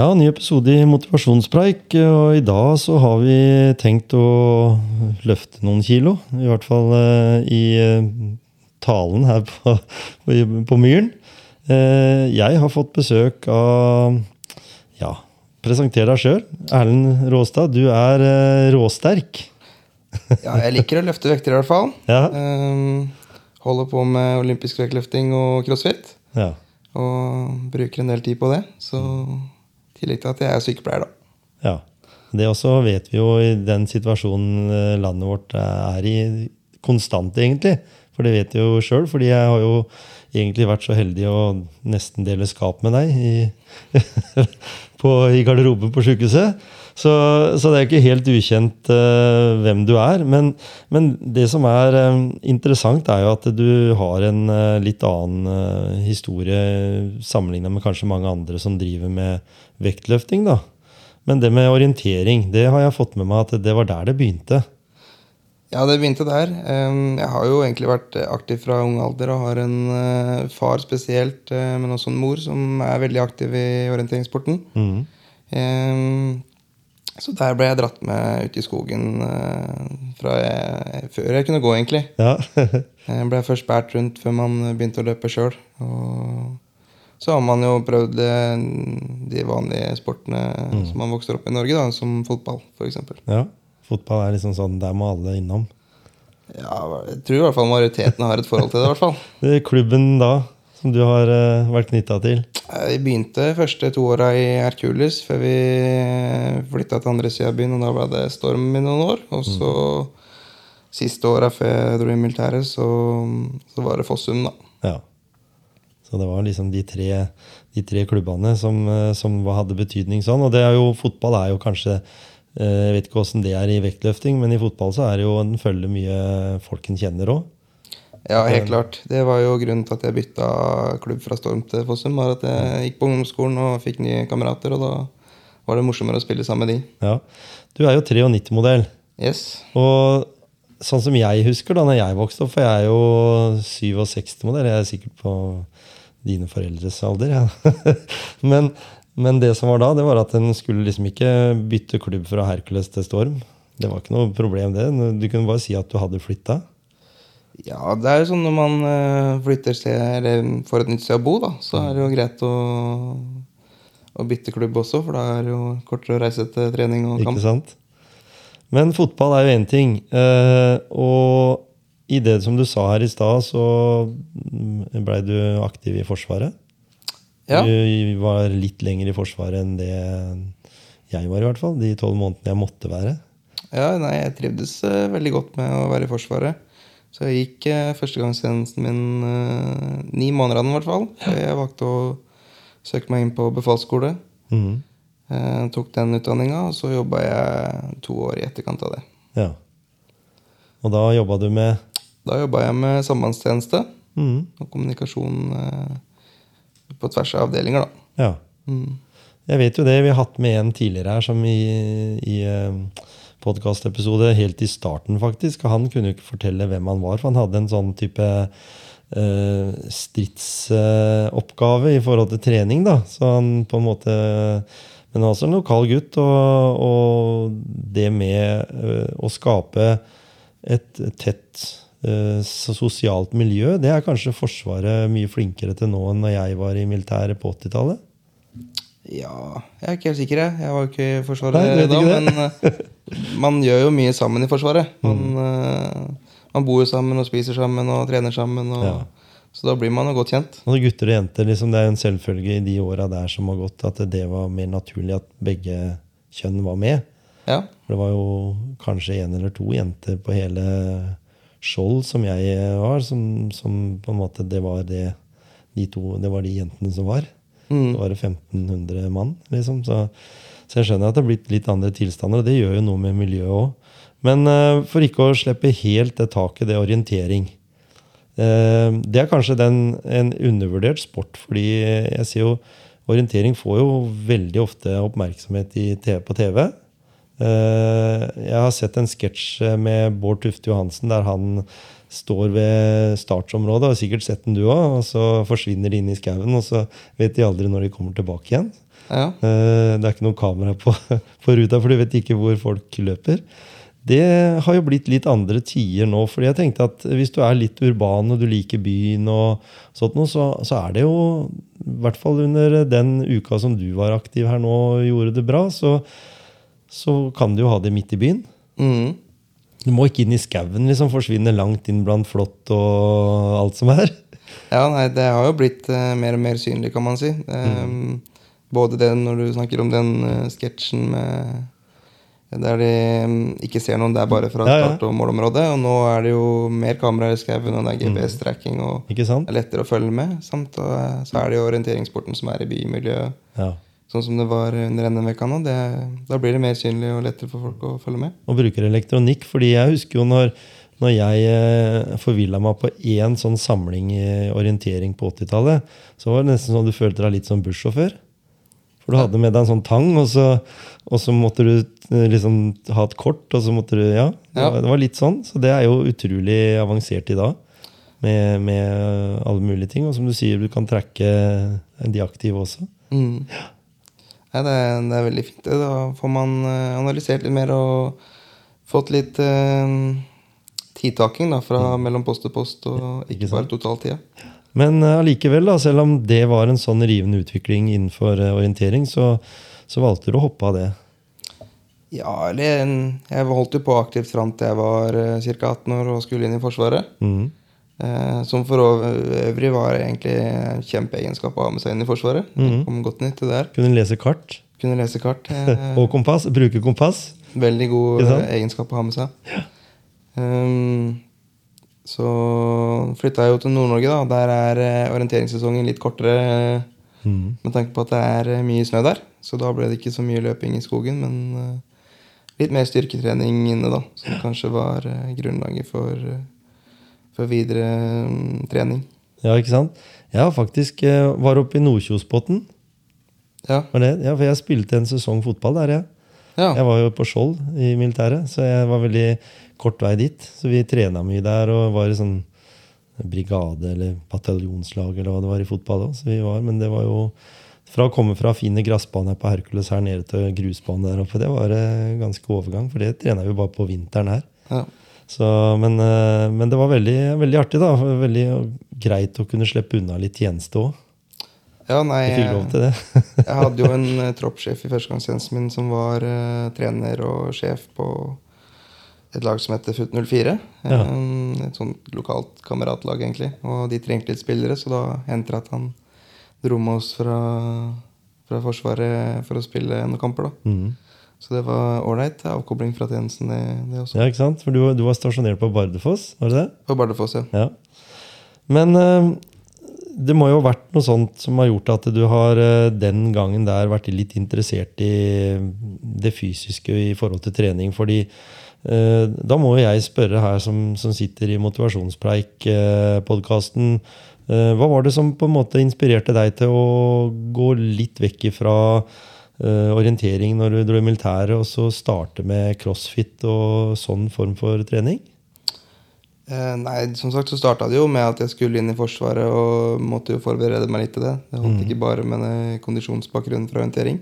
Ja, ny episode i Motivasjonspreik. Og i dag så har vi tenkt å løfte noen kilo. I hvert fall eh, i eh, talen her på, på, Myren. Eh, jeg har fått besøk av Ja, presenter deg sjøl. Erlend Råstad, du er råsterk. Ja, jeg liker å løfte vekter i hvert fall. Ja. Holder på med olympisk vektløfting og crossfit. Ja. Og bruker en del tid på det. Så tillegg til at jeg er sykepleier, da. Ja. Det også vet vi jo i den situasjonen eh, landet vårt er i konstant, egentlig. For det vet jeg jo sjøl, fordi jeg har jo egentlig vært så heldig å nesten dele skap med deg i, på, i garderoben på sjukehuset. Så, så det er ikke helt ukjent uh, hvem du er. Men, men det som er um, interessant, er jo at du har en uh, litt annen uh, historie sammenligna med kanskje mange andre som driver med vektløfting. da. Men det med orientering, det har jeg fått med meg at det var der det begynte. Ja, det begynte der. Jeg har jo egentlig vært aktiv fra ung alder og har en eh, far spesielt, eh, men også en mor som er veldig aktiv i orienteringssporten. Ehm, Så der ble jeg dratt med ut i skogen eh, fra jeg, før jeg kunne gå, egentlig. Ja. Jeg ble først båret rundt før man begynte å løpe sjøl. Så har man jo prøvd eh, de vanlige sportene som man vokser opp i Norge, da, som fotball f.eks. ja. Fotball er liksom sånn, der må alle innom. Ja, jeg tror i hvert fall majoriteten har et forhold til det. i hvert fall. Det er klubben da, som du har uh, vært knytta til? Eh, Vi begynte første to åra i Hercules før vi flytta til andre sida av byen. og Da ble det Storm i noen år. Og så siste åra før jeg dro i militæret, så, så var det Fossum, da. Så det var liksom de tre, de tre klubbene som, eh, som hadde betydning sånn. Og det er jo, fotball er jo kanskje eh, Jeg vet ikke åssen det er i vektløfting, men i fotball så er det jo en følge mye folk en kjenner òg. Ja, helt klart. Det var jo grunnen til at jeg bytta klubb fra Storm til Fossum. var at Jeg gikk på ungdomsskolen og fikk nye kamerater, og da var det morsommere å spille sammen med de. Ja. Du er jo 93-modell. Yes. Og sånn som jeg husker da når jeg vokste opp, for jeg er jo 67-modell, jeg er sikkert på dine foreldres alder, ja. men, men det som var da, det var at en skulle liksom ikke bytte klubb fra Hercules til Storm. Det var ikke noe problem, det. Du kunne bare si at du hadde flytta. Ja, det er jo sånn når man eh, flytter sted, eller får et nytt sted å bo, da, så er det jo greit å, å bytte klubb også, for da er det jo kortere å reise til trening og kamp. Ikke sant? Men fotball er jo én ting. Eh, og i det som du sa her i stad, så blei du aktiv i Forsvaret. Ja. Du var litt lenger i Forsvaret enn det jeg var, i hvert fall. De tolv månedene jeg måtte være. Ja, nei, jeg trivdes eh, veldig godt med å være i Forsvaret. Så jeg gikk uh, førstegangstjenesten min uh, ni måneder av den, i hvert fall. Jeg valgte å søke meg inn på befalsskole. Mm. Uh, tok den utdanninga, og så jobba jeg to år i etterkant av det. Ja. Og da jobba du med Da jobba jeg med sambandstjeneste mm. og kommunikasjon eh, på tvers av avdelinger, da. Ja. Mm. Jeg vet jo det. Vi har hatt med en tidligere her som i, i podkastepisode helt i starten, faktisk. Og han kunne jo ikke fortelle hvem han var, for han hadde en sånn type Uh, stridsoppgave i forhold til trening, da. Så han på en måte Men også en lokal gutt, og, og det med uh, å skape et tett eh, sosialt miljø, det er kanskje Forsvaret mye flinkere til nå enn da jeg var i militæret på 80-tallet? Ja, jeg er ikke helt sikker, jeg. Jeg var jo ikke i Forsvaret Nei, da. Men eh, man gjør jo mye sammen i Forsvaret. Man, eh, man bor jo sammen og spiser sammen og trener sammen. Og, Ja. Så da blir man jo godt kjent. Og gutter og jenter, liksom, det er jo en selvfølge i de åra der som har gått, at det var mer naturlig at begge kjønn var med. Ja, For det var jo kanskje en eller to jenter på hele Skjold som jeg var, som, som på en måte det var det de to, det var de jentene som var. Det var 1500 mann, liksom. Så, så jeg skjønner at det har blitt litt andre tilstander, og det gjør jo noe med miljøet òg. Men uh, for ikke å slippe helt det taket, det er orientering. Uh, det er kanskje den, en undervurdert sport, fordi jeg ser jo orientering får jo veldig ofte oppmerksomhet i TV, på TV. Eh, jeg har sett en sketsj med Bård Tufte Johansen der han står ved startsområdet, og sikkert sett den du òg, og så forsvinner de inn i skauen, og så vet de aldri når de kommer tilbake igjen. Ja. Eh, Det er ikke noe kamera på, på ruta, for du vet ikke hvor folk løper. Det har jo blitt litt andre tider nå. fordi jeg tenkte at hvis du er litt urban og du liker byen, og sånt noe, så, så er det jo I hvert fall under den uka som du var aktiv her nå gjorde det bra, så, så kan du jo ha det midt i byen. Mm. Du må ikke inn i skauen, liksom. Forsvinne langt inn blant flått og alt som er. Ja, nei, det har jo blitt uh, mer og mer synlig, kan man si. Mm. Eh, Både det når du snakker om den uh, sketsjen med der de um, ikke ser noen, det er bare fra Ja, ja. start- og målområdet. Og nå er det jo mer kameraer i skauen, og det er GPS-tracking, og det er lettere å følge med. Samt og, uh, så er det jo orienteringssporten som er i bymiljøet, Ja. Sånn som det var under NM-veka nå. Det, da blir det mer synlig og lettere for folk å følge med. og bruker elektronikk. fordi jeg husker jo når, når jeg eh, forvilla meg på én sånn samling i orientering på 80-tallet, så var det nesten sånn at du følte deg litt som bussjåfør. For du hadde med deg en sånn tang, og så, og så måtte du eh, liksom ha et kort, og så måtte du Ja. Det, Ja. var, det var litt sånn. Så det er jo utrolig avansert i dag. Med, med alle mulige ting. Og som du sier, du kan trekke de aktive også. Mm. Nei, det, er, det er veldig fint. det. Da får man eh, analysert litt mer og fått litt eh, tidtaking da, fra mellom post til post, og Mm. Ikke bare totaltida. Men eh, allikevel, da, selv om det var en sånn rivende utvikling innenfor uh, orientering, så, så valgte du å hoppe av det. Ja, eller Jeg holdt jo på aktivt fram til jeg var ca. 18 år og skulle inn i Forsvaret. Mhm. Eh, som for øvrig var egentlig en kjempeegenskap å ha med seg inn i Forsvaret. Mm. Kom godt nytt til det der. Kunne lese kart Kunne lese kart. eh, og kompass. Bruke kompass. Veldig god egenskap å ha med seg. Um, så flytta jeg jo til Nord-Norge, da. Der er eh, orienteringssesongen litt kortere Mhm. med tanke på at det er mye snø der. Så da ble det ikke så mye løping i skogen, men litt mer styrketrening inne, da. Som kanskje var grunnlaget for, for videre mm, trening. Ja, ikke sant? Jeg har faktisk eh, var oppe i Nordkjosbotn. Ja. Ja, for jeg spilte en sesong fotball der, jeg. ja. Jeg var jo på Skjold i militæret, så jeg var veldig kort vei dit. Så vi trena mye der og var i sånn brigade eller bataljonslag eller hva det var i fotball òg. Så vi var, men det var jo fra å komme fra fine gressbaner på Hercules her nede til grusbane der oppe, det var en ganske overgang, for det trena vi bare på vinteren her. ja. Så, men, eh, men det var veldig, veldig artig, da. Veldig greit å kunne slippe unna litt tjeneste òg. ja nei, Jeg fikk lov til det. Jeg hadde jo en eh, troppssjef i førstegangstjenesten min som var uh, trener og sjef på et lag som heter FUT 04. Ja. Eh, et sånt lokalt kameratlag, egentlig. Og de trengte litt spillere, så da hendte det at han dro med oss fra, fra Forsvaret for å spille noen kamper. da. Mhm. Så det var ålreit. Avkobling fra tjenesten, det, det også. Ja, ikke sant? For du, du var stasjonert på Bardufoss, var det det? På Bardufoss, ja. Ja. Men eh, det må jo ha vært noe sånt som har gjort at du har eh, den gangen der vært litt interessert i det fysiske i forhold til trening. Fordi eh, da må jo jeg spørre her som, som sitter i Motivasjonspreik-podkasten, hva var det som på en måte inspirerte deg til å gå litt vekk ifra orientering når du dro i militæret, og så starte med crossfit og sånn form for trening? Eh, nei, som sagt så starta det jo med at jeg skulle inn i Forsvaret og måtte jo forberede meg litt til det. Det holdt ikke bare med en kondisjonsbakgrunn fra orientering.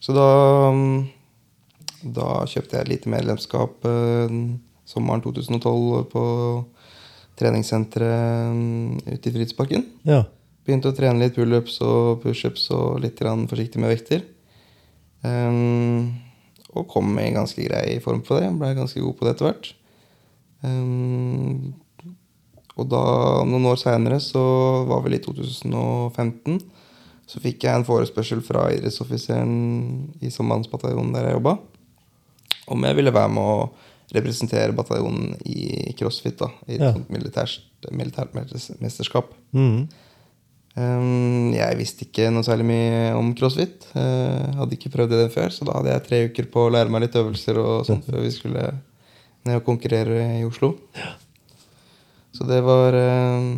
Så da, mm, da kjøpte jeg et lite medlemskap eh, sommeren 2012 på treningssenteret mm, ute i Fritidsparken. Ja. Begynte å trene litt pullups og pushups og litt forsiktig med vekter. Ehm, og kom i ganske grei form på det. Ble ganske god på det etter hvert. Um, og da, noen år seinere, så var vel i 2015, så fikk jeg en forespørsel fra idrettsoffiseren i Sambandsbataljonen der jeg jobba, om jeg ville være med å representere bataljonen i crossfit, da, i et Ja. militært, militært mesterskap. Mhm. Um, jeg visste ikke noe særlig mye om crossfit. Uh, hadde ikke prøvd det før, så da hadde jeg tre uker på å lære meg litt øvelser og sånt før vi skulle ned og konkurrere i Oslo. Så det var uh,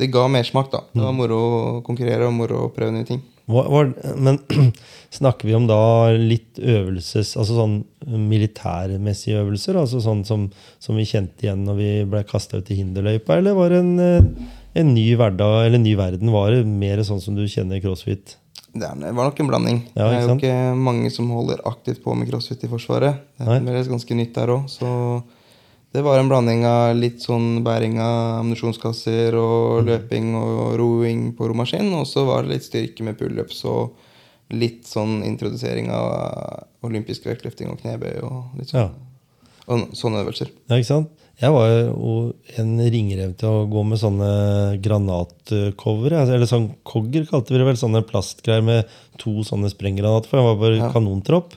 Det ga mersmak, da. Det var moro å konkurrere og moro å prøve nye ting. Men snakker vi om da litt øvelses Altså sånn militærmessige øvelser? Altså sånn som, som vi kjente igjen når vi ble kasta ut i hinderløypa, eller var det en, eh, en ny hverdag eller en ny verden? Var det mer sånn som du kjenner crossfit? Det var nok en blanding. Ja, det er jo ikke mange som holder aktivt på med crossfit i Forsvaret. Det er ganske nytt der òg. Så det var en blanding av litt sånn bæring av ammunisjonskasser og Mm. løping og roing på romaskin. Og så var det litt styrke med pullups og litt sånn introdusering av olympisk vektløfting og knebøy og litt sånn. Og sånne øvelser. Ja, ikke sant? Jeg var jo en ringrev til å gå med sånne granatcover. altså, Eller sånn cogger, kalte vi det vel. Sånne plastgreier med to sånne sprenggranater. For jeg var bare Ja. kanontropp.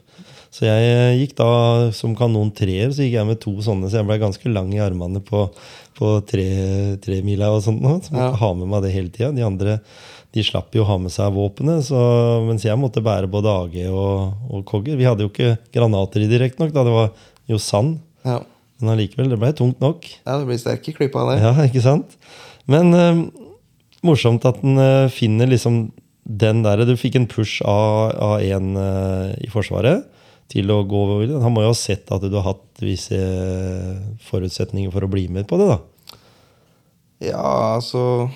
Så jeg gikk da som kanon treer, så gikk jeg med to sånne. Så jeg ble ganske lang i armene på, på tre, tremila og sånt. Så måtte Ja. ha med meg det hele tida. De andre de slapp jo å ha med seg våpenet, så, mens jeg måtte bære både AG og, og cogger. Vi hadde jo ikke granater i direkte nok, da. Det var jo sand. Ja. Men allikevel, det ble tungt nok. ja, det blir sterk i klypa det. Ja, ikke sant? Men eh, morsomt at en eh, finner liksom den der Du fikk en push av, av en eh, i Forsvaret til å gå Han må jo ha sett at du har hatt visse forutsetninger for å bli med på det, da. Ja, altså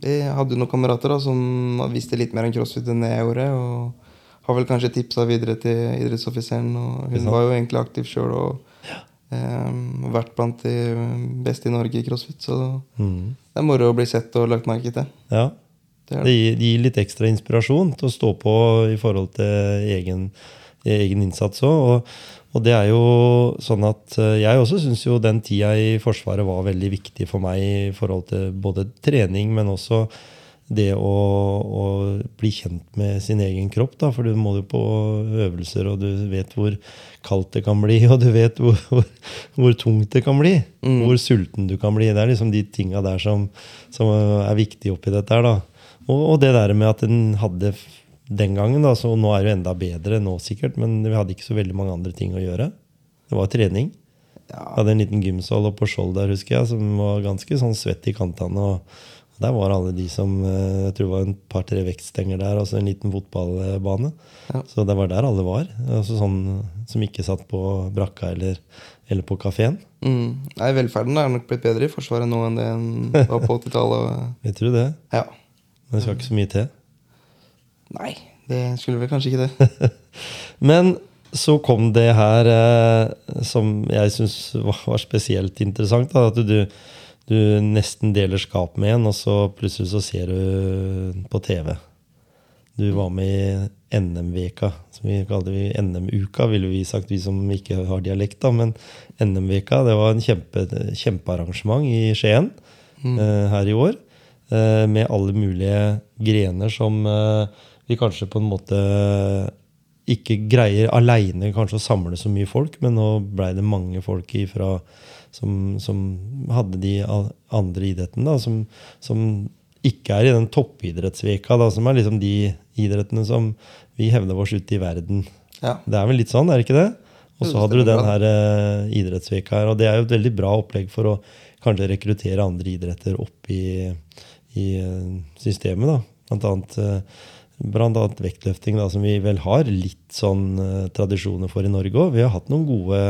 Vi hadde jo noen kamerater da som visste litt mer om crossfit enn jeg gjorde. Og har vel kanskje tipsa videre til idrettsoffiseren. Og hun var jo egentlig aktiv sjøl og eh, vært blant de beste i Norge i crossfit. Så Mm. det er moro å bli sett og lagt merke til. Ja. Det Det gir, det gir litt ekstra inspirasjon til å stå på i forhold til egen, egen innsats òg. Og, og det er jo sånn at eh, jeg også syns jo den tida i Forsvaret var veldig viktig for meg i forhold til både trening, men også det å, å bli kjent med sin egen kropp. Da, for du må jo på øvelser, og du vet hvor kaldt det kan bli, og du vet hvor, hvor, hvor tungt det kan bli. Mm. Hvor sulten du kan bli. Det er liksom de tinga der som, som er viktige oppi dette her. da. Og, og det der med at den hadde den gangen, da, så nå er det jo enda bedre nå sikkert, men vi hadde ikke så veldig mange andre ting å gjøre. Det var trening. Vi Jeg hadde en liten gymsal oppe på Skjold der, husker jeg, som var ganske sånn svett i kantene. og der var alle de som eh, Jeg tror det var en par-tre vektstenger der, og så en liten fotballbane. Ja. Så det var der alle var. Altså sånn som ikke satt på brakka eller, eller på kafeen. mm. Nei, velferden er nok blitt bedre i Forsvaret nå enn det den var på 80-tallet. Vet du det? Ja. Men det skal ikke så mye til. Nei, det skulle vel kanskje ikke det. Men så kom det her eh, som jeg syns var, var spesielt interessant. Da, at du, du nesten deler skap med en, og så plutselig så ser du på TV. Du var med i NM-veka, som vi kalte vi NM-uka, ville vi sagt, vi som ikke har dialekt. da, Men NM-veka det var en kjempe, kjempearrangement i Skien eh, her i år. Uh, med alle mulige grener som uh, vi kanskje på en måte ikke greier aleine å samle så mye folk, men nå blei det mange folk ifra som, som hadde de andre idrettene, da, som, som ikke er i den toppidrettsveka, da, som er liksom de idrettene som vi hevder oss ute i verden. Ja. Det er vel litt sånn, er det ikke det? Og så hadde du den her uh, idrettsveka her, og det er jo et veldig bra opplegg for å kanskje rekruttere andre idretter opp i, i eh, systemet, da. Blant annet, uh, blant annet vektløfting, da, som vi vel har litt sånn uh, tradisjoner for i Norge òg. Vi har hatt noen gode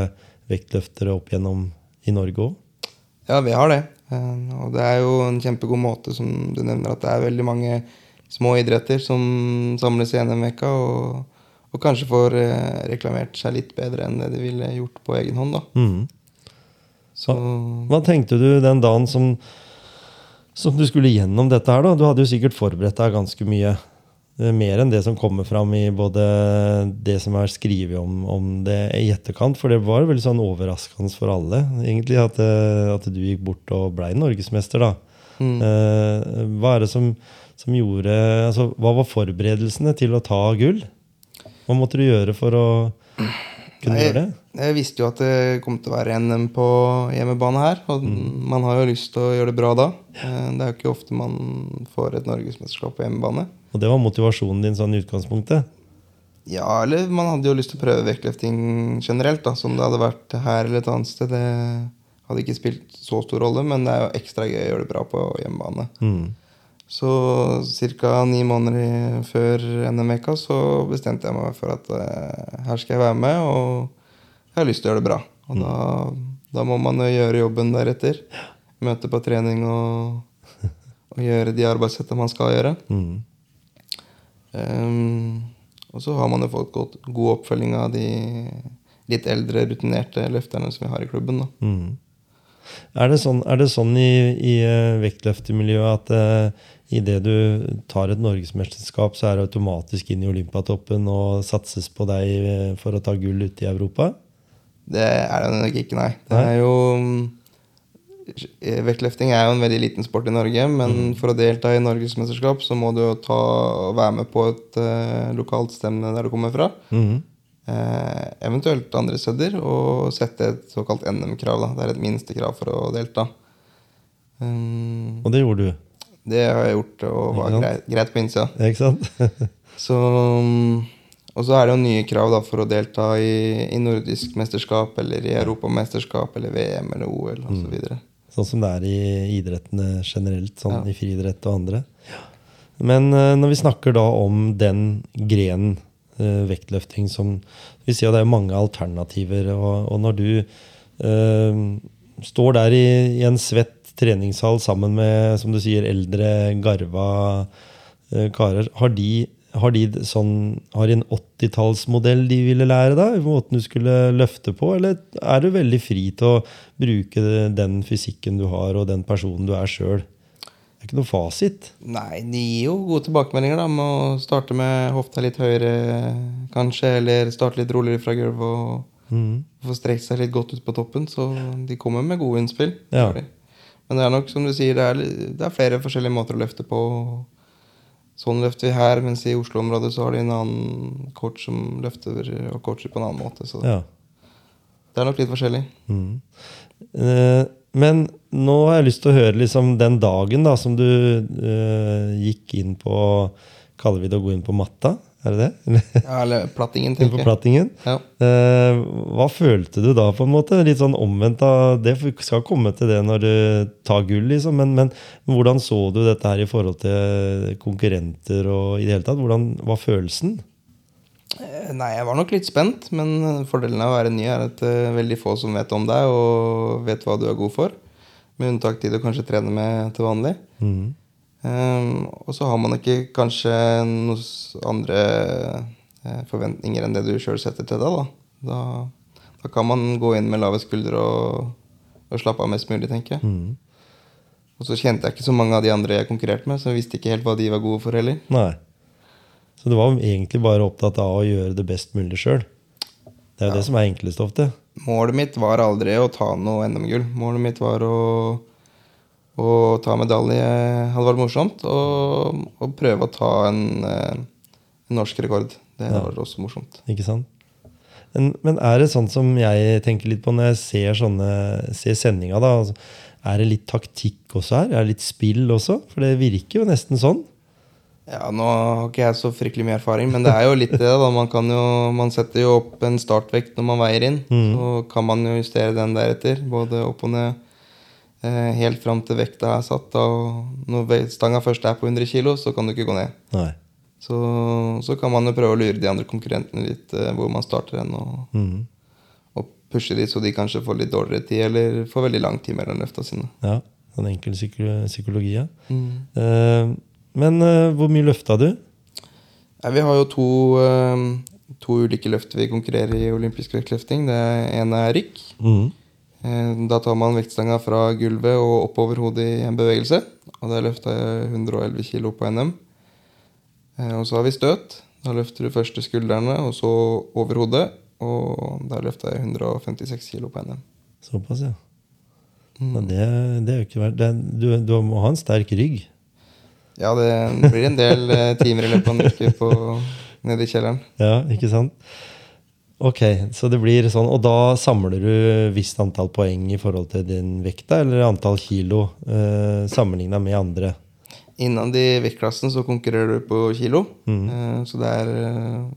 vektløftere opp gjennom i Norge òg. Ja, vi har det. Eh, Og det er jo en kjempegod måte, som du nevner, at det er veldig mange små idretter som samles i NM-veka, og, og kanskje får eh, reklamert seg litt bedre enn det de ville gjort på egen hånd. da. Mm. Så Hva tenkte du den dagen som, som du skulle gjennom dette her? da? Du hadde jo sikkert forberedt deg ganske mye. Er Mer enn det som kommer fram i både det som er skrevet om, om det i etterkant. For det var veldig sånn overraskende for alle, egentlig, at, eh, at du gikk bort og blei norgesmester. da. mm. Eh, hva er det som, som gjorde altså, Hva var forberedelsene til å ta gull? Hva måtte du gjøre for å kunne Nei, gjøre det? Jeg visste jo at det kom til å være NM på hjemmebane her. Og man har jo lyst til å gjøre det bra da. Eh, Det er jo ikke ofte man får et norgesmesterskap på hjemmebane. Og det var motivasjonen din sånn i utgangspunktet? Ja, eller man hadde jo lyst til å prøve vektløfting generelt, da, som det hadde vært her eller et annet sted. Det hadde ikke spilt så stor rolle, men det er jo ekstra gøy å gjøre det bra på hjemmebane. Mm. Så ca. ni måneder før NM-veka så bestemte jeg meg for at eh, her skal jeg være med, og jeg har lyst til å gjøre det bra. Og da, da må man jo gjøre jobben deretter. Møte på trening og, og gjøre de arbeidssettene man skal gjøre. Mm. Ehm, og så har man jo fått godt, god oppfølging av de litt eldre, rutinerte løfterne som vi har i klubben. Mm. Er det sånn, er det sånn i, i eh, vektløftermiljøet at uh, idet du tar et norgesmesterskap, så er det automatisk inn i Olympiatoppen og satses på deg eh, for å ta gull ute i Europa? Det er det nok ikke, nei. Det er jo eh, Vektløfting er jo en veldig liten sport i Norge, men for å delta i norgesmesterskap så må du jo ta, være med på et uh, lokalt stevne der du kommer fra. Mm. Uh, eventuelt andre steder, og sette et såkalt NM-krav. Det er et minstekrav for å delta. Um, Og det gjorde du, det har jeg gjort, og var greit, greit på innsida. ikke sant? Så, um, og så er det jo nye krav da, for å delta i, i nordisk mesterskap eller i europamesterskap eller VM eller OL osv. videre Sånn som det er i idrettene generelt, sånn Ja. i friidrett og andre. Men eh, når vi snakker da om den grenen eh, vektløfting som Vi ser jo det er mange alternativer, og, og når du eh, står der i, i en svett treningshall sammen med, som du sier, eldre, garva eh, karer, har de har de, sånn, har de en 80-tallsmodell de ville lære deg? Måten du skulle løfte på? Eller er du veldig fri til å bruke den fysikken du har, og den personen du er sjøl? Det er ikke noe fasit. Nei, de gir jo gode tilbakemeldinger da, med å starte med hofta litt høyere, kanskje, eller starte litt roligere fra gulvet og mm. få strekt seg litt godt ut på toppen. Så de kommer med gode innspill. Ja. Men det er nok som du sier, det er, det er flere forskjellige måter å løfte på. Sånn løfter vi her, mens i Oslo-området så har de en annen coach som løfter og coacher på en annen måte. Så Ja. det er nok litt forskjellig. Mm. Eh, Men nå har jeg lyst til å høre liksom den dagen da, som du eh, gikk inn på Kaller vi det å gå inn på matta? Er det det? Ja, eller plattingen, tenker jeg. plattingen? Ja. Eh, hva følte du da, på en måte? Litt sånn omvendt av Det skal komme til det når du tar gull, liksom. Men, men hvordan så du dette her i forhold til konkurrenter og i det hele tatt? Hvordan var følelsen? Eh, Nei, jeg var nok litt spent, men fordelen av å være ny er at det er veldig få som vet om deg og vet hva du er god for. Med unntak de du kanskje trener med til vanlig. Mhm. Ehm, og så har man ikke kanskje noen andre eh, forventninger enn det du sjøl setter til deg. Da. Da, da kan man gå inn med lave skuldre og, og slappe av mest mulig, tenker jeg. Mm. Og så kjente jeg ikke så mange av de andre jeg konkurrerte med, så jeg visste ikke helt hva de var gode for heller. Nei. Så du var egentlig bare opptatt av å gjøre det best mulig sjøl? Det er jo det som er enklest ofte. Målet mitt var aldri å ta noe NM-gull. Målet mitt var å, å ta medalje. Hadde vært morsomt. Og, og prøve å ta en, eh, en norsk rekord. Det Ja. var også morsomt. Ikke sant? Men, men er det sånn som jeg tenker litt på når jeg ser, sånne, ser sendinga, da? altså, Er det litt taktikk også her? Er det litt spill også? For det virker jo nesten sånn. Ja, Nå har ikke jeg så fryktelig mye erfaring, men det er jo litt det. da. Man, kan jo, man setter jo opp en startvekt når man veier inn. Så kan man jo justere den deretter. Både opp og ned. Eh, helt fram til vekta er satt. Og Når stanga først er på 100 kg, så kan du ikke gå ned. Nei. Så, så kan man jo prøve å lure de andre konkurrentene litt eh, hvor man starter hen, og, mm. og pushe de så de kanskje får litt dårligere tid, eller får veldig lang tid mellom løfta sine. Ja, sånn enkel psyko- psykologi, ja. Eh, men hvor mye løfta du? Nei, vi har jo to, to ulike løfter vi konkurrerer i olympisk vektløfting. Det ene er rykk. Mhm. Eh, Da tar man vektstanga fra gulvet og oppover hodet i en bevegelse. Og der løfta jeg 111 kg på NM. Eh, Og så har vi støt. Da løfter du først skuldrene, og så over hodet. Og der løfta jeg 156 kg på NM. Såpass, ja. Men det, det er jo ikke verdt er- Du, du må ha en sterk rygg. Ja, det blir en del eh, timer i løpet av en uke nede i kjelleren. Ja, ikke sant? Ok, så det blir sånn, Og da samler du visst antall poeng i forhold til din vekt, da, eller antall kilo eh, sammenligna med andre? Innad i vektklassen så konkurrerer du på kilo. Eh, så det er eh,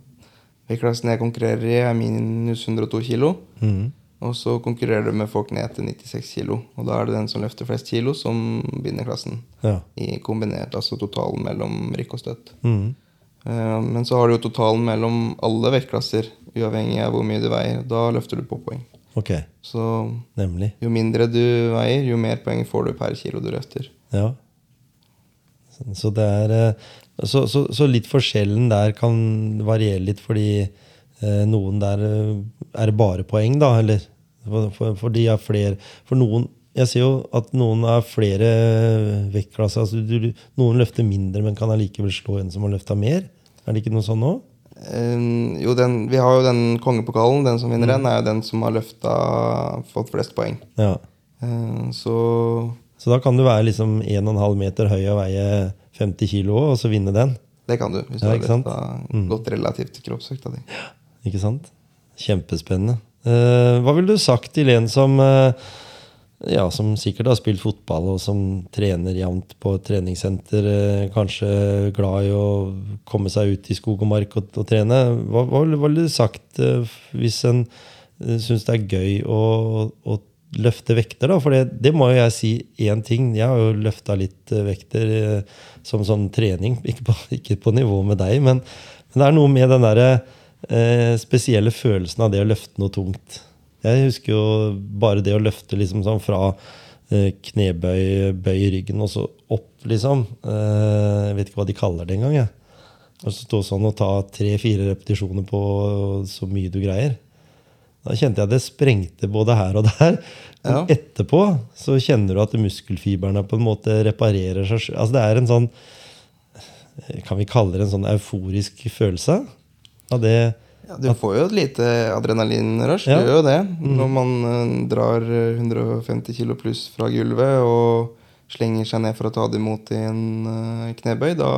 Vektklassen jeg konkurrerer i, er minus 102 kilo. Mm. Og så konkurrerer du med folk ned til 96 kilo. Og da er det den som løfter flest kilo, som vinner klassen. Ja. I kombinert, altså totalen mellom rykk og støtt. Mhm. Eh, Men så har du jo totalen mellom alle vektklasser, uavhengig av hvor mye du veier. Da løfter du på poeng. Ok, Så nemlig. jo mindre du veier, jo mer poeng får du per kilo du løfter. Ja. Så- det er eh, Så, så, så litt forskjellen der kan variere litt, fordi eh, noen der er det bare poeng, da, eller? For, for, for de er flere For noen Jeg ser jo at noen er flere vektklasser. Altså, du, noen løfter mindre, men kan allikevel slå en som har løfta mer. Er det ikke noe sånn nå? Eh, jo, den, vi har jo den kongepokalen. Den som vinner den, er jo den som har løfta fått flest poeng. Ja. Eh, så Så da kan du være liksom 1,5 meter høy og veie 50 kilo og så vinne den. det kan du, hvis Ja, du har løfta mm. godt relativt til kroppsvekta di. Ikke sant? Kjempespennende. Uh, hva ville du sagt til en som eh, ja, som sikkert har spilt fotball, og som trener jevnt på et treningssenter, eh, kanskje glad i å komme seg ut i skog og mark og, og trene. Hva, hva ville- du sagt eh, hvis en uh, syns det er gøy å, å løfte vekter? da? For det, det må jo jeg si én ting. Jeg har jo løfta litt eh, vekter eh, som sånn trening. Ikke på, ikke på nivå med deg, men, men det er noe med den derre eh, spesielle følelsen av det å løfte noe tungt. Jeg husker jo bare det å løfte liksom sånn fra eh, knebøy, bøy i ryggen og så opp, liksom. Eh, jeg vet ikke hva de kaller det engang. Og så stå sånn og ta tre-fire repetisjoner på så mye du greier. Da kjente jeg det sprengte både her og der. Men Ja. etterpå så kjenner du at muskelfibrene på en måte reparerer seg sjøl. Altså det er en sånn Kan vi kalle det en sånn euforisk følelse? Av det Ja, du får jo et lite adrenalinrush. Ja. Du gjør jo det. Når man eh, drar eh, 150 kilo pluss fra gulvet og slenger seg ned for å ta det imot i en eh, knebøy, da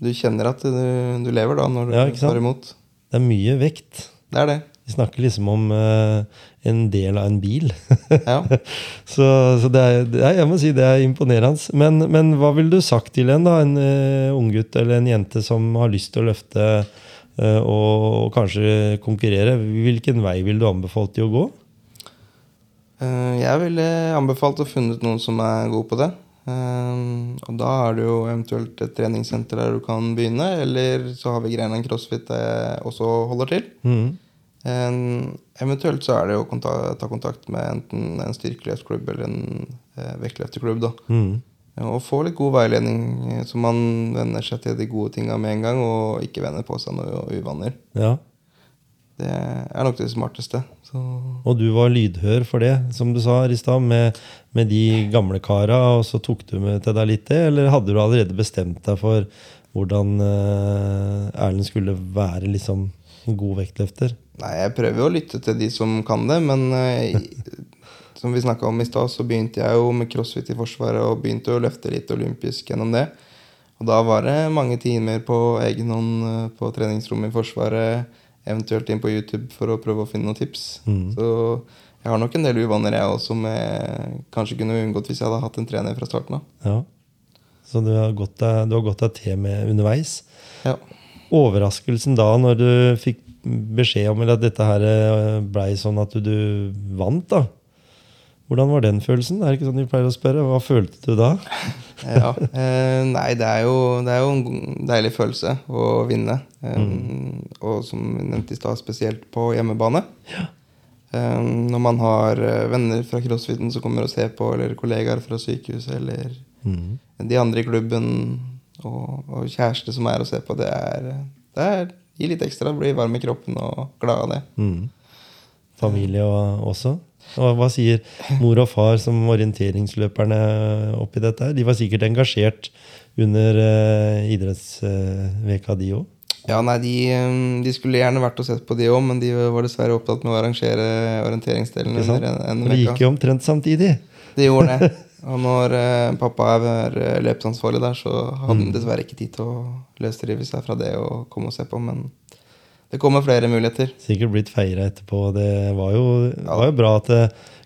Du kjenner at du, du lever da når du Ja, tar imot. Det er mye vekt. Det er det. Vi snakker liksom om uh, en del av en bil. Ja. så så det, er, det er, jeg må si det er imponerende. Men, men hva ville du sagt til en da, en uh, unggutt eller en jente som har lyst til å løfte eh, og kanskje konkurrere? Hvilken vei ville du anbefalt de å gå? Eh, Jeg ville anbefalt å funnet noen som er god på det. Eh, Og da er det jo eventuelt et treningssenter der du kan begynne, eller så har vi Grenland CrossFit der jeg også holder til. Mm. Eventuelt så er det å ta kontakt med enten en styrkeløftklubb eller en vektløfteklubb. da. Mhm. Og få litt god veiledning, eh, så man venner seg til de gode tinga med en gang, og ikke venner på seg noe uvaner. Ja. Det er nok det smarteste. Så Og du var lydhør for det, som du sa i stad, med, med de gamle kara, og så tok du med til deg litt det, eller hadde du allerede bestemt deg for hvordan uh, Erlend skulle være liksom en god vektløfter? Nei, jeg prøver jo å lytte til de som kan det, men i- som vi snakka om i stad, så begynte jeg jo med crossfit i Forsvaret og begynte å løfte litt olympisk gjennom det. Og da var det mange timer på egen hånd eh, på treningsrommet i Forsvaret, eventuelt inn på YouTube for å prøve å finne noen tips. Så jeg har nok en del uvaner, jeg også, som jeg kanskje kunne unngått hvis jeg hadde hatt en trener fra starten av. Ja. Så du har gått deg, du har gått deg til med underveis. Ja. Overraskelsen da når du fikk beskjed om at dette her eh, blei sånn at du, du vant, da. Hvordan var den følelsen? Er det ikke sånn vi pleier å spørre? Hva følte du da? ja. Eh, nei, det er, jo, det er jo en deilig følelse å vinne. Eh, Og som vi nevnte i stad, spesielt på hjemmebane. Eh, når man har eh, venner fra crossfiten som kommer og ser på, eller kollegaer fra sykehuset, eller de andre i klubben, og, og kjæreste som er og ser på, det er, det er gir litt ekstra. Blir varm i kroppen og glad av det. Mm. Familie og, også? Og hva sier mor og far som orienteringsløperne oppi dette? her? De var sikkert engasjert under uh, idrettsveka, de òg? Ja, nei, de, eh, de skulle gjerne vært og sett på de òg, men de var dessverre opptatt med å arrangere orienteringsdelen under en, en Det gikk jo omtrent samtidig. Det gjorde det. Og når eh, pappa er eh, løpsansvarlig der, så hadde han dessverre ikke tid til å løsrive seg fra det og komme og se på. Men det kommer flere muligheter. Sikkert blitt feira etterpå. Det var jo, var jo bra at det,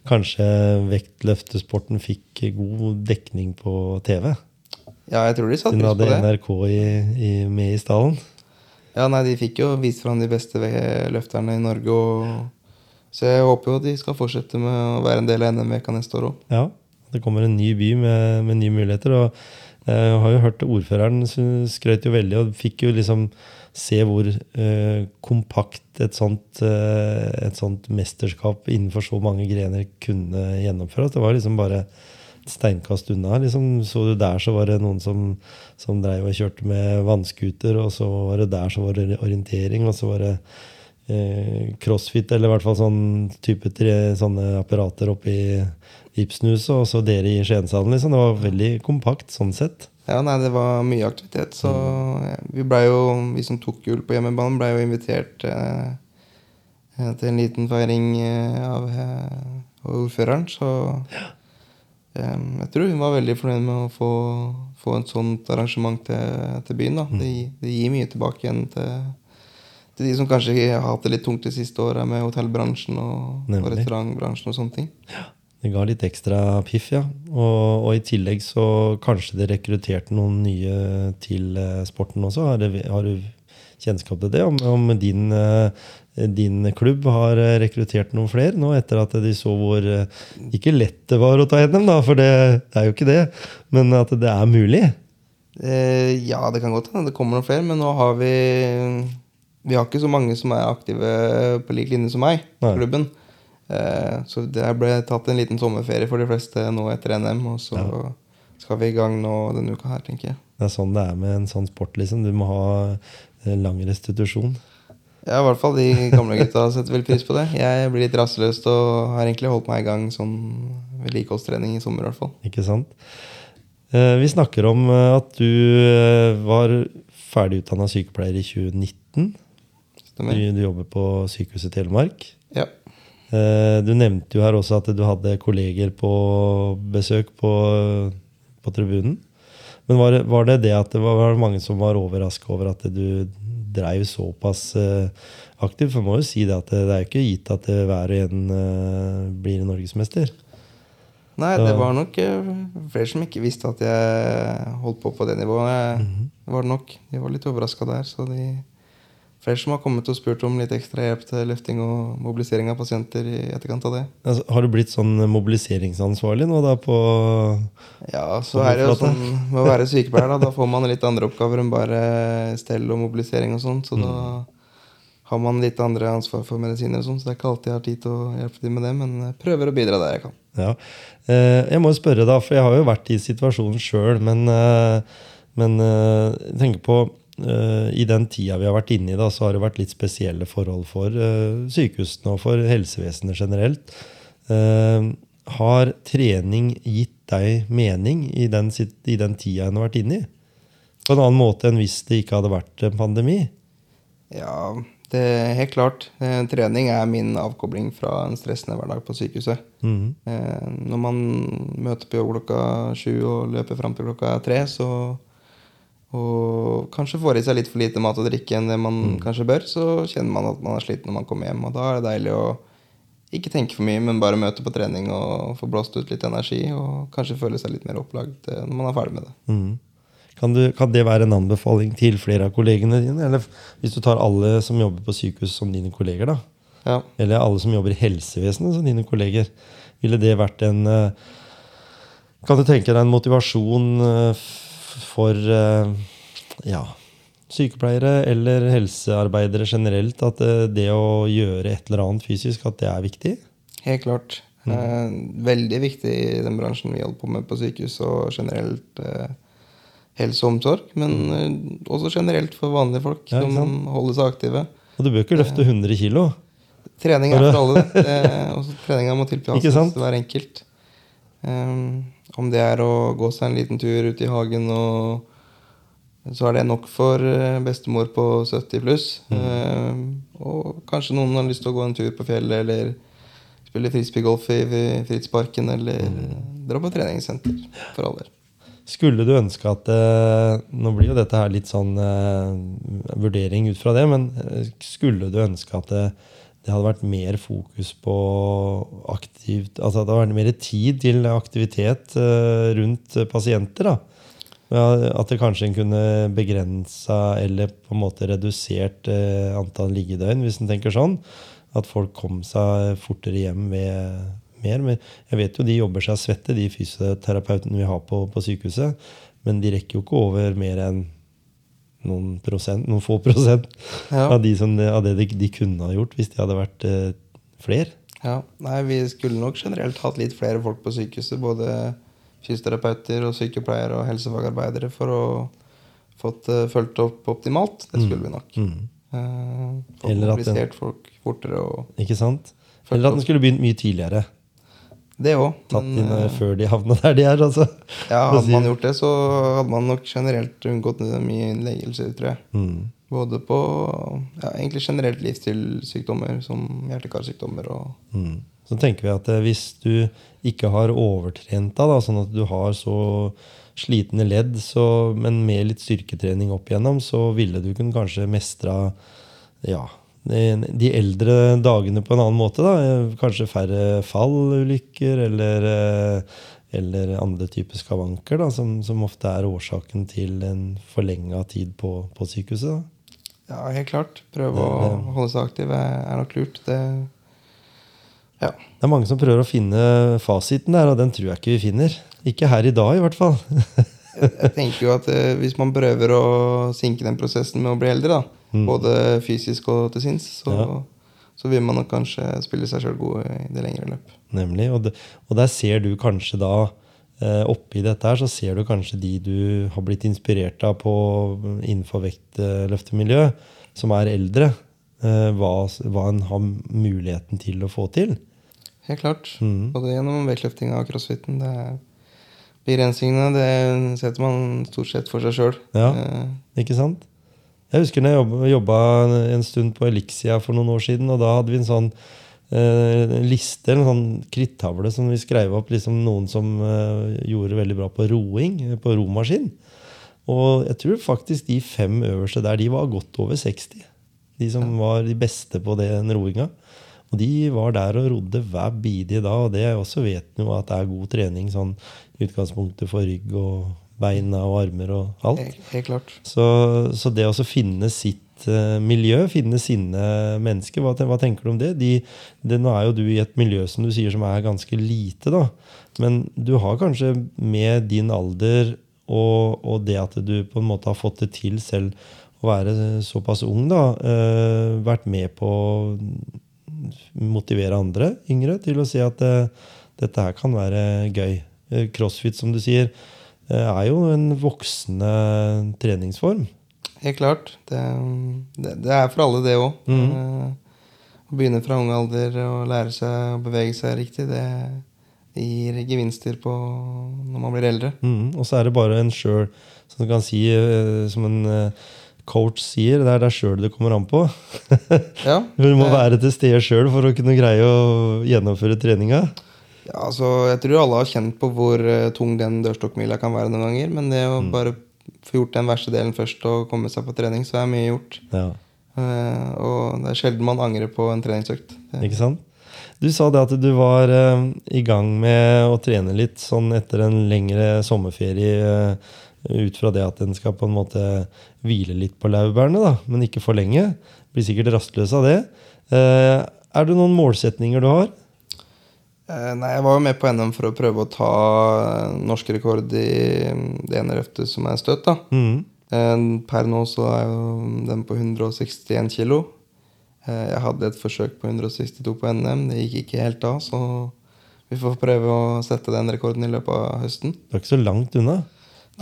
kanskje vektløftesporten fikk god dekning på TV. Ja, jeg tror de satte pris på hadde det. NRK i, i, med i stallen. Ja, nei, De fikk jo vist fram de beste løfterne i Norge. Og... Så jeg håper jo de skal fortsette med å være en del av NM-veka neste år òg. Ja, det kommer en ny by med, med nye muligheter. og jeg har jo hørt ordføreren skrøt jo veldig og fikk jo liksom se hvor eh, kompakt et sånt, eh, et sånt mesterskap innenfor så mange grener kunne gjennomføres. Det var liksom bare et steinkast unna. Liksom, så du der så var det noen som, som dreiv og kjørte med vannskuter, og så var det der så var det orientering, og så var det eh, crossfit, eller i hvert fall sånn type tre, sånne apparater oppi Ibsenhuset, og så dere i Skiensalen. Liksom. Det var veldig kompakt sånn sett. Ja, nei, det var mye aktivitet. Så ja, vi blei jo, vi som tok gull på hjemmebane, ble jo invitert eh, eh, til en liten feiring eh, av, eh, ordføreren. Så eh, jeg tror hun var veldig fornøyd med å få, få et sånt arrangement til, til byen. da. Det, det gir mye tilbake igjen til, til de som kanskje har hatt det litt tungt de siste åra med hotellbransjen og, og restaurantbransjen og sånne ting. Det ga litt ekstra piff, ja. Og, og i tillegg så kanskje det rekrutterte noen nye til eh, sporten også. Har, du, har du kjennskap til det? Om, om din, eh, din klubb har eh, rekruttert noen flere nå, etter at de så hvor Ikke lett det var å ta NM, da, for det, det er jo ikke det. Men at det er mulig. Eh, ja, det kan godt hende det kommer noen flere, men nå har vi Vi har ikke så mange som er aktive på lik linje som meg Nei. klubben. Eh, så det ble tatt en liten sommerferie for de fleste nå etter NM, og så skal vi i gang nå denne uka her, tenker jeg. Det er sånn det er med en sånn sport, liksom. Du må ha eh, lang restitusjon. Ja, i hvert fall de gamle gutta setter vel pris på det. Jeg blir litt rastløs og har egentlig holdt meg i gang sånn vedlikeholdstrening i sommer, i hvert fall. Ikke sant? Eh, Vi snakker om at du var ferdig utdanna sykepleier i 2019. Du, Stemmer? du jobber på Sykehuset Telemark. Eh, Du nevnte jo her også at du hadde kolleger på besøk på, på tribunen. Men var det, var det det at det var, var det mange som var overraska over at du dreiv såpass eh, aktivt? For man må jo si det at det, det er ikke gitt at det hver og en eh, blir norgesmester. Nei, det var nok flere som ikke visste at jeg holdt på på det nivået. Det var det nok. De var litt overraska der. Så de flere som har kommet og spurt om litt ekstra hjelp til løfting og mobilisering av pasienter i etterkant av det. Altså, har du blitt sånn mobiliseringsansvarlig nå da på Ja, så er det jo sånn med å være sykepleier, da. Da får man litt andre oppgaver enn bare stell og mobilisering og sånn. Så da har man litt andre ansvar for medisiner og sånn, så det er ikke alltid jeg har tid til å hjelpe til med det, men jeg prøver å bidra der jeg kan. Ja. Eh, Jeg må jo spørre, da, for jeg har jo vært i situasjonen sjøl, men, eh, men eh, jeg tenker på eh, I den tida vi har vært inne i, da, så har det vært litt spesielle forhold for eh, sykehusene og for helsevesenet generelt. Eh, Har trening gitt deg mening i den, i den tida en har vært inne i? På en annen måte enn hvis det ikke hadde vært en pandemi? Ja, det er helt klart. Eh, trening er min avkobling fra en stressende hverdag på sykehuset. Eh, når man møter på jobb klokka sju og løper fram til klokka tre, så og kanskje får i seg litt for lite mat og drikke enn det man kanskje bør, så kjenner man at man er sliten når man kommer hjem. Og da er det deilig å ikke tenke for mye, men bare møte på trening og få blåst ut litt energi. Og kanskje føle seg litt mer opplagt eh, når man er ferdig med det. Mm. Kan, du, kan det være en anbefaling til flere av kollegene dine? Eller hvis du tar alle som jobber på sykehus som dine kolleger, da? Ja. Eller alle som jobber i helsevesenet som dine kolleger. Ville det vært en eh, Kan du tenke deg en motivasjon eh, for eh, ja, sykepleiere eller helsearbeidere generelt? At eh, det å gjøre et eller annet fysisk, at det er viktig? Helt klart. Eh, veldig viktig i den bransjen vi holder på med på sykehus, og generelt helse og omsorg. Men også generelt for vanlige folk Ja, som holder seg aktive. Og du bør ikke løfte 100 kilo. Trening er for alle, det. også treninga må tilpasses hver enkelt. Um, om det er å gå seg en liten tur ut i hagen, og så er det nok for eh, bestemor på 70 pluss. Um, og kanskje noen har lyst til å gå en tur på fjellet, eller spille frisbeegolf i Fritidsparken eller dra på treningssenter. For all del. Skulle du ønske at eh, Nå blir jo dette her litt sånn eh, vurdering ut fra det, men eh, skulle du ønske at det, hadde vært mer fokus på aktivt Altså det hadde vært mer tid til aktivitet eh, rundt pasienter? da At det kanskje en kunne begrensa eller på en måte redusert eh, antall liggedøgn, hvis en tenker sånn. At folk kom seg fortere hjem ved mer. Men jeg vet jo de jobber seg svette, de fysioterapeutene vi har på, på sykehuset. Men de rekker jo ikke over mer enn noen, prosent, noen få prosent Ja. av, de som, av det de, de kunne ha gjort hvis de hadde vært eh, flere. Ja, nei, Vi skulle nok generelt hatt litt flere folk på sykehuset. Både fysioterapeuter og sykepleiere og helsefagarbeidere for å fått uh, fulgt opp optimalt. Det skulle vi nok. Mm. Uh, fått mobilisert folk fortere og Ikke sant? Eller at den skulle begynt mye tidligere. Det òg. Tatt inn eh, før de havna der de er. altså. ja, hadde man gjort det, så hadde man nok generelt unngått mye innleggelser, tror jeg. Mm. Både på ja, egentlig generelt livsstilssykdommer som hjerte-karsykdommer og Mm. Så tenker vi at eh, hvis du ikke har overtrent deg, sånn at du har så slitne ledd, så, men med litt styrketrening opp igjennom, så ville du kunne kanskje mestra ja, de, eldre dagene på en annen måte. da. Kanskje færre fallulykker eller, eh, eller andre typer skavanker, da, som, som ofte er årsaken til en forlenga tid på, på sykehuset. da. Ja, helt klart. Prøve å Det- holde seg aktiv er, er nok lurt. Det Ja. Det er mange som prøver å finne fasiten der, og den tror jeg ikke vi finner. Ikke her i dag, i hvert fall. Jeg tenker jo at eh, Hvis man prøver å sinke den prosessen med å bli eldre, da, Mm. både fysisk og til sinns, så, Ja. så vil man nok kanskje spille seg sjøl god i det lengre løp. Nemlig. Og, det, og der ser du kanskje da eh, Oppi dette her så ser du kanskje de du har blitt inspirert av på, innenfor vektløftemiljø, som er eldre. Eh, hva, hva en har muligheten til å få til. Helt klart. Mm. Både gjennom vektløftinga og crossfiten. Det er begrensningene det setter man stort sett for seg sjøl. Ja. Ikke sant? Jeg husker når jeg jobba, en stund på Elixia for noen år siden, og da hadde vi en sånn eh, liste, en sånn krittavle som vi skrev opp liksom noen som eh, gjorde veldig bra på roing, på romaskin. Og jeg tror faktisk de fem øverste der, de var godt over 60. De som var de beste på den roinga. Og de var der og rodde hver bidige dag, og det jeg også vet jo at det er god trening sånn i utgangspunktet for rygg og beina og armer og alt. Helt, helt klart. Så, så det å finne sitt uh, miljø, finne sine mennesker, hva, hva tenker du om det? De, det? Nå er jo du i et miljø som du sier som er ganske lite, da. Men du har kanskje med din alder og, og det at du på en måte har fått det til selv å være såpass ung, da, uh, vært med på å motivere andre yngre til å si at uh, dette her kan være gøy. Crossfit, som du sier, er jo en voksende treningsform. Helt klart. Det, det, det er for alle, det òg. Mhm. Å begynne fra ung alder og lære seg å bevege seg riktig, det gir gevinster på når man blir eldre. Mm, og så er det bare en sjøl som kan si, eh, som en eh, coach sier, det er deg sjøl det kommer an på. Ja, Du må være til stede sjøl for å kunne greie å gjennomføre treninga. Ja, altså, jeg tror alle har kjent på hvor eh, tung den dørstokkmila kan være noen ganger. Men det å bare få gjort den verste delen først og komme seg på trening, så er mye gjort. Ja, Uh, og det er sjelden man angrer på en treningsøkt. Ikke sant? Du sa det at du var uh, i gang med å trene litt sånn etter en lengre sommerferie. Uh, ut fra det at en skal på en måte hvile litt på laurbærene, da, men ikke for lenge. Blir sikkert rastløs av det. Er det noen målsetninger du har? Eh, nei, jeg var jo med på NM for å prøve å ta eh, norsk rekord i mm, det ene løftet som er støt. da. Mm. Eh, Per nå så er jo den på 161 kilo. Jeg hadde et forsøk på 162 på NM. Det gikk ikke helt av, så vi får prøve å sette den rekorden i løpet av høsten. Du er ikke så langt unna.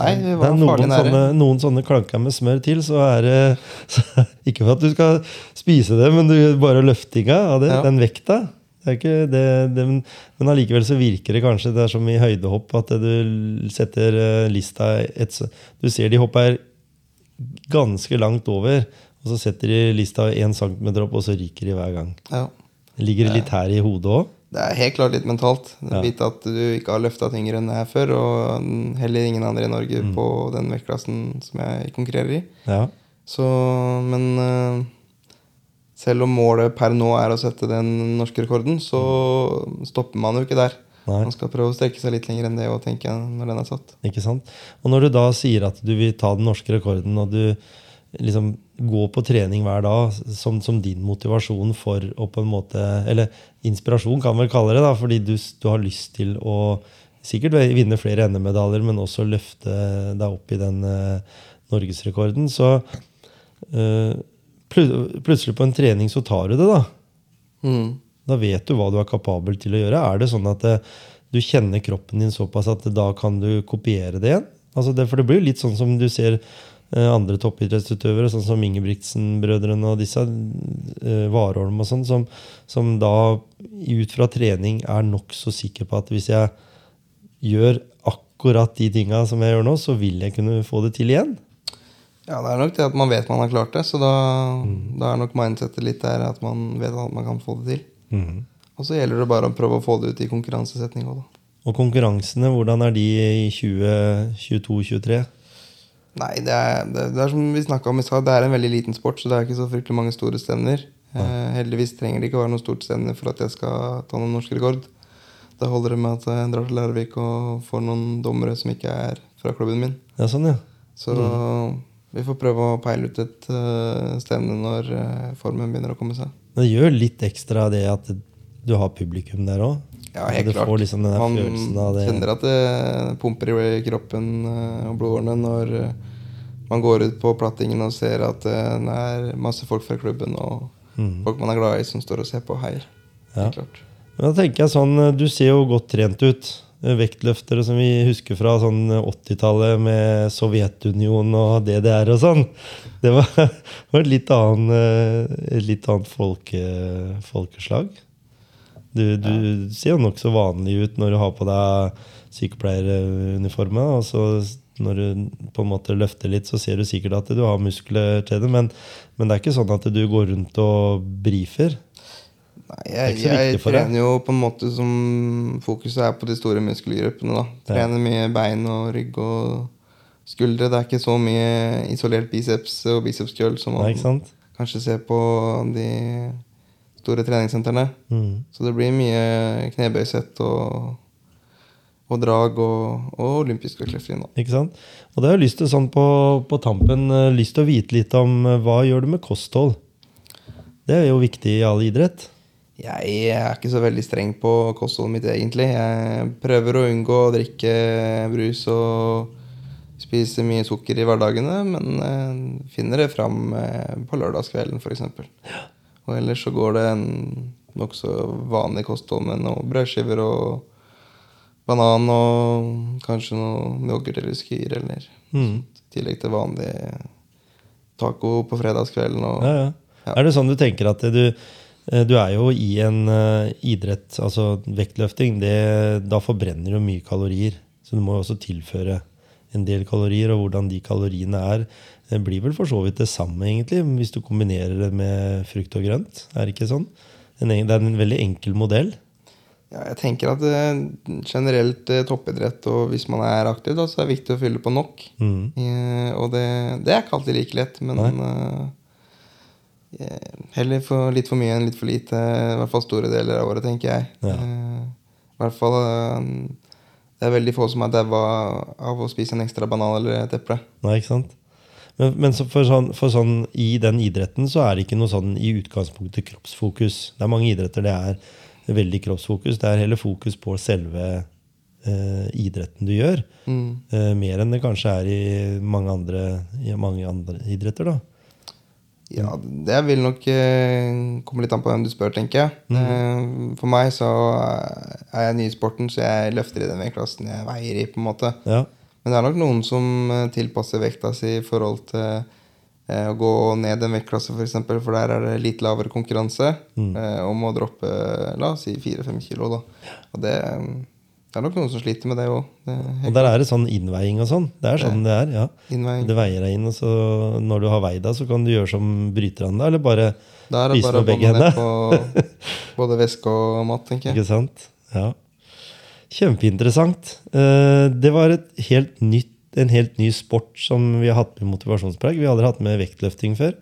Nei, vi Det var er noen farlig nære. sånne, noen sånne klanker med smør til, så er det så, Ikke for at du skal spise det, men du, bare løftinga av det, Ja. den vekta det er ikke det, det, men- allikevel så virker det kanskje Det er som i høydehopp, at du setter eh, lista et, Du ser de hopper ganske langt over, og så setter de lista én centimeter opp, og så ryker de hver gang. Ja. Ligger det litt her i hodet òg? Det er helt klart litt mentalt. Ja. Vite at du ikke har løfta tyngre enn jeg før, og heller ingen andre i Norge Mm. på den vektklassen som jeg konkurrerer i. Ja. Så, men eh, selv om målet per nå er å sette den norske rekorden, så stopper man jo ikke der. Nei. Man skal prøve å strekke seg litt lenger enn det, og tenke når den er satt. Ikke sant? Og når du da sier at du vil ta den norske rekorden, og du liksom går på trening hver dag som, som din motivasjon for å på en måte Eller inspirasjon, kan man vel kalle det, da, fordi du, du har lyst til å sikkert vinne flere NM-medaljer, men også løfte deg opp i den uh, norgesrekorden. Så plut- plutselig på en trening så tar du det, da. Mm. Da vet du hva du er kapabel til å gjøre. Er det sånn at det, du kjenner kroppen din såpass at da kan du kopiere det igjen? Altså det, for det blir jo litt sånn som du ser eh, andre toppidrettsutøvere, sånn som Ingebrigtsen-brødrene og disse, uh, Warholm og sånn, som, som da ut fra trening er nokså sikker på at hvis jeg gjør akkurat de tinga som jeg gjør nå, så vil jeg kunne få det til igjen. Ja, det er nok det at man vet man har klart det, så da, da er nok mindsetet litt der at man vet at man kan få det til. Og så gjelder det bare å prøve å få det ut i konkurransesetning òg, da. Og konkurransene, hvordan er de i 2022-2023? Nei, det er, det, det er som vi snakka om i stad, det er en veldig liten sport, så det er ikke så fryktelig mange store stevner. Eh, heldigvis trenger det ikke være noe stort stevne for at jeg skal ta noen norsk rekord. Da holder det med at jeg drar til Larvik og får noen dommere som ikke er fra klubben min. Ja, sånn, ja. Så vi får prøve å peile ut et uh, stevne når uh, formen begynner å komme seg. Det gjør litt ekstra det at du har publikum der òg. Ja, helt klart. får liksom Man kjenner at det pumper i kroppen uh, og blodårene når eh, man går ut på plattingen og ser at eh, det er masse folk fra klubben og folk man er glad i, som står og ser på og heier. Mm. Ja. Helt klart. Men da tenker jeg sånn, Du ser jo godt trent ut. Vektløftere som vi husker fra sånn 80-tallet med Sovjetunionen og DDR og sånn. Det var, var et litt annet, eh, litt annet folke, folkeslag. Du, du ser jo nokså vanlig ut når du har på deg sykepleieruniformen. Og så når du på en måte løfter litt, så ser du sikkert at du har muskler til det. Men, men det er ikke sånn at du går rundt og brifer. Jeg, jeg trener jo på en måte som fokuset er på de store muskelgruppene. da. Trener mye bein og rygg og skuldre. Det er ikke så mye isolert biceps og bicepskøll som man Nei, kanskje ser på de store treningssentrene. Mm. Så det blir mye knebøysett og, og drag og, og olympisk vektløftning. da. Ikke sant? Og det har jeg lyst til sånn på, på tampen eh, lyst til å vite litt om eh, hva gjør du med kosthold. Det er jo viktig i all idrett. Jeg er ikke så veldig streng på kostholdet mitt, egentlig. Jeg prøver å unngå å drikke brus og spise mye sukker i hverdagene, men eh, finner det fram eh, på lørdagskvelden, f.eks. Og ellers så går det en nokså vanlig kosthold med noen brødskiver og banan og kanskje noe yoghurt eller skyr, eller Mm. i tillegg til vanlig taco på fredagskvelden. Og, Ja, ja. Ja. Er det sånn du tenker at du, du er jo i en eh, idrett, altså vektløfting, det, da forbrenner du mye kalorier. Så du må jo også tilføre en del kalorier, og hvordan de kaloriene er, det blir vel for så vidt det samme, egentlig, hvis du kombinerer det med frukt og grønt. Er det ikke sånn? Det er en veldig enkel modell. Ja, jeg tenker at eh, generelt eh, toppidrett, og hvis man er aktiv, da, så er det viktig å fylle på nok. Mm. Eh, og det, det er ikke alltid like lett, men eh, eh, heller for, litt for mye enn litt for lite. I hvert fall store deler av året, tenker jeg. Ja. Eh, I hvert fall eh, Det er veldig få som er daua av å spise en ekstra banan eller et eple. Nei, ikke sant? Men, men så for, sånn, for sånn i den idretten så er det ikke noe sånn i utgangspunktet kroppsfokus. Det er mange idretter det er veldig kroppsfokus. Det er heller fokus på selve eh, idretten du gjør. Eh, mer enn det kanskje er i mange andre, i mange andre idretter, da. Ja, det vil nok eh, komme litt an på hvem du spør, tenker jeg. Mm. for meg så er jeg ny i sporten, så jeg løfter i den vektklassen jeg veier i. på en måte. Ja. Men det er nok noen som eh, tilpasser vekta si i forhold til eh, å gå ned en vektklasse, f.eks., for, eksempel, for der er det litt lavere konkurranse Mm. om å droppe la oss si 4-5 kilo. Da. Og det, Det er nok noen som sliter med det òg. Og der er det sånn innveiing og sånn. Det er sånn det er, ja. Innveiing. Det veier deg inn, og så når du har veid deg, så kan du gjøre som bryterne da, eller bare det å med begge hendene. på både væske og mat, tenker jeg. Ikke sant? Ja. Kjempeinteressant. Eh, Det var helt nytt, en helt ny sport som vi har hatt med motivasjonspreg. Vi har aldri hatt med vektløfting før.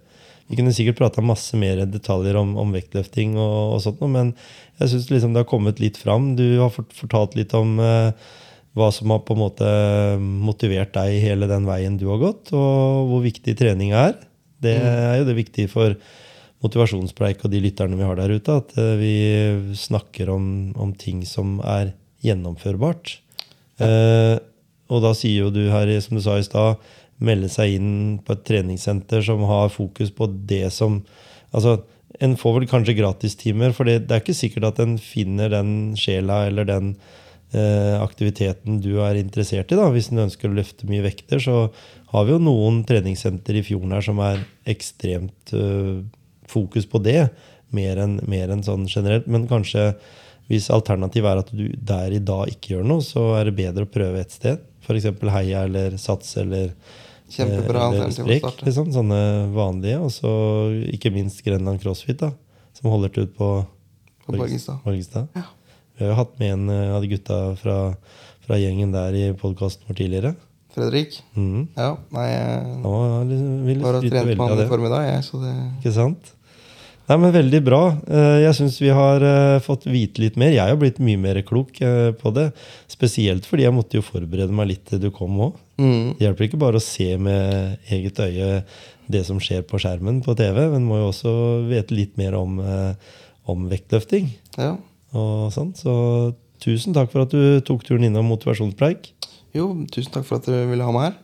Vi kunne sikkert prata masse mer detaljer om, om vektløfting, og, og sånt, men jeg syns liksom det har kommet litt fram. Du har fortalt litt om eh, hva som har på en måte motivert deg hele den veien du har gått, og hvor viktig trening er. Det er jo det viktige for motivasjonspreik og de lytterne vi har der ute, at eh, vi snakker om, om ting som er gjennomførbart. Eh, og da sier jo du her, som du sa i stad, melde seg inn på et treningssenter som har fokus på det som Altså, en får vel kanskje gratistimer, for det, det er ikke sikkert at en finner den sjela eller den eh, aktiviteten du er interessert i. da. Hvis en ønsker å løfte mye vekter, så har vi jo noen treningssenter i fjorden her som er ekstremt eh, fokus på det, mer enn en sånn generelt. Men kanskje hvis alternativet er at du der i dag ikke gjør noe, så er det bedre å prøve et sted. F.eks. Heia eller Sats eller Kjempebra eller alternativ å starte. Liksom, sånne vanlige. Og så ikke minst Grenland CrossFit, da, som holder til ute på På Borgestad. Borgestad. Vi har jo hatt med en eh, av de gutta fra, fra gjengen der i podkasten vår tidligere. Fredrik. Mm. Ja, nei, jeg liksom, trente på av han i formiddag, jeg, så det Ikke sant? Nei, men Veldig bra. Eh, Jeg syns vi har eh, fått vite litt mer. Jeg har blitt mye mer klok eh, på det. Spesielt fordi jeg måtte jo forberede meg litt til du kom òg. Mm. Det hjelper ikke bare å se med eget øye det som skjer på skjermen på TV, men må jo også vite litt mer om, eh, om vektløfting. Ja. og sånn. Så tusen takk for at du tok turen innom motivasjonspreik. Jo, tusen takk for at dere ville ha meg her.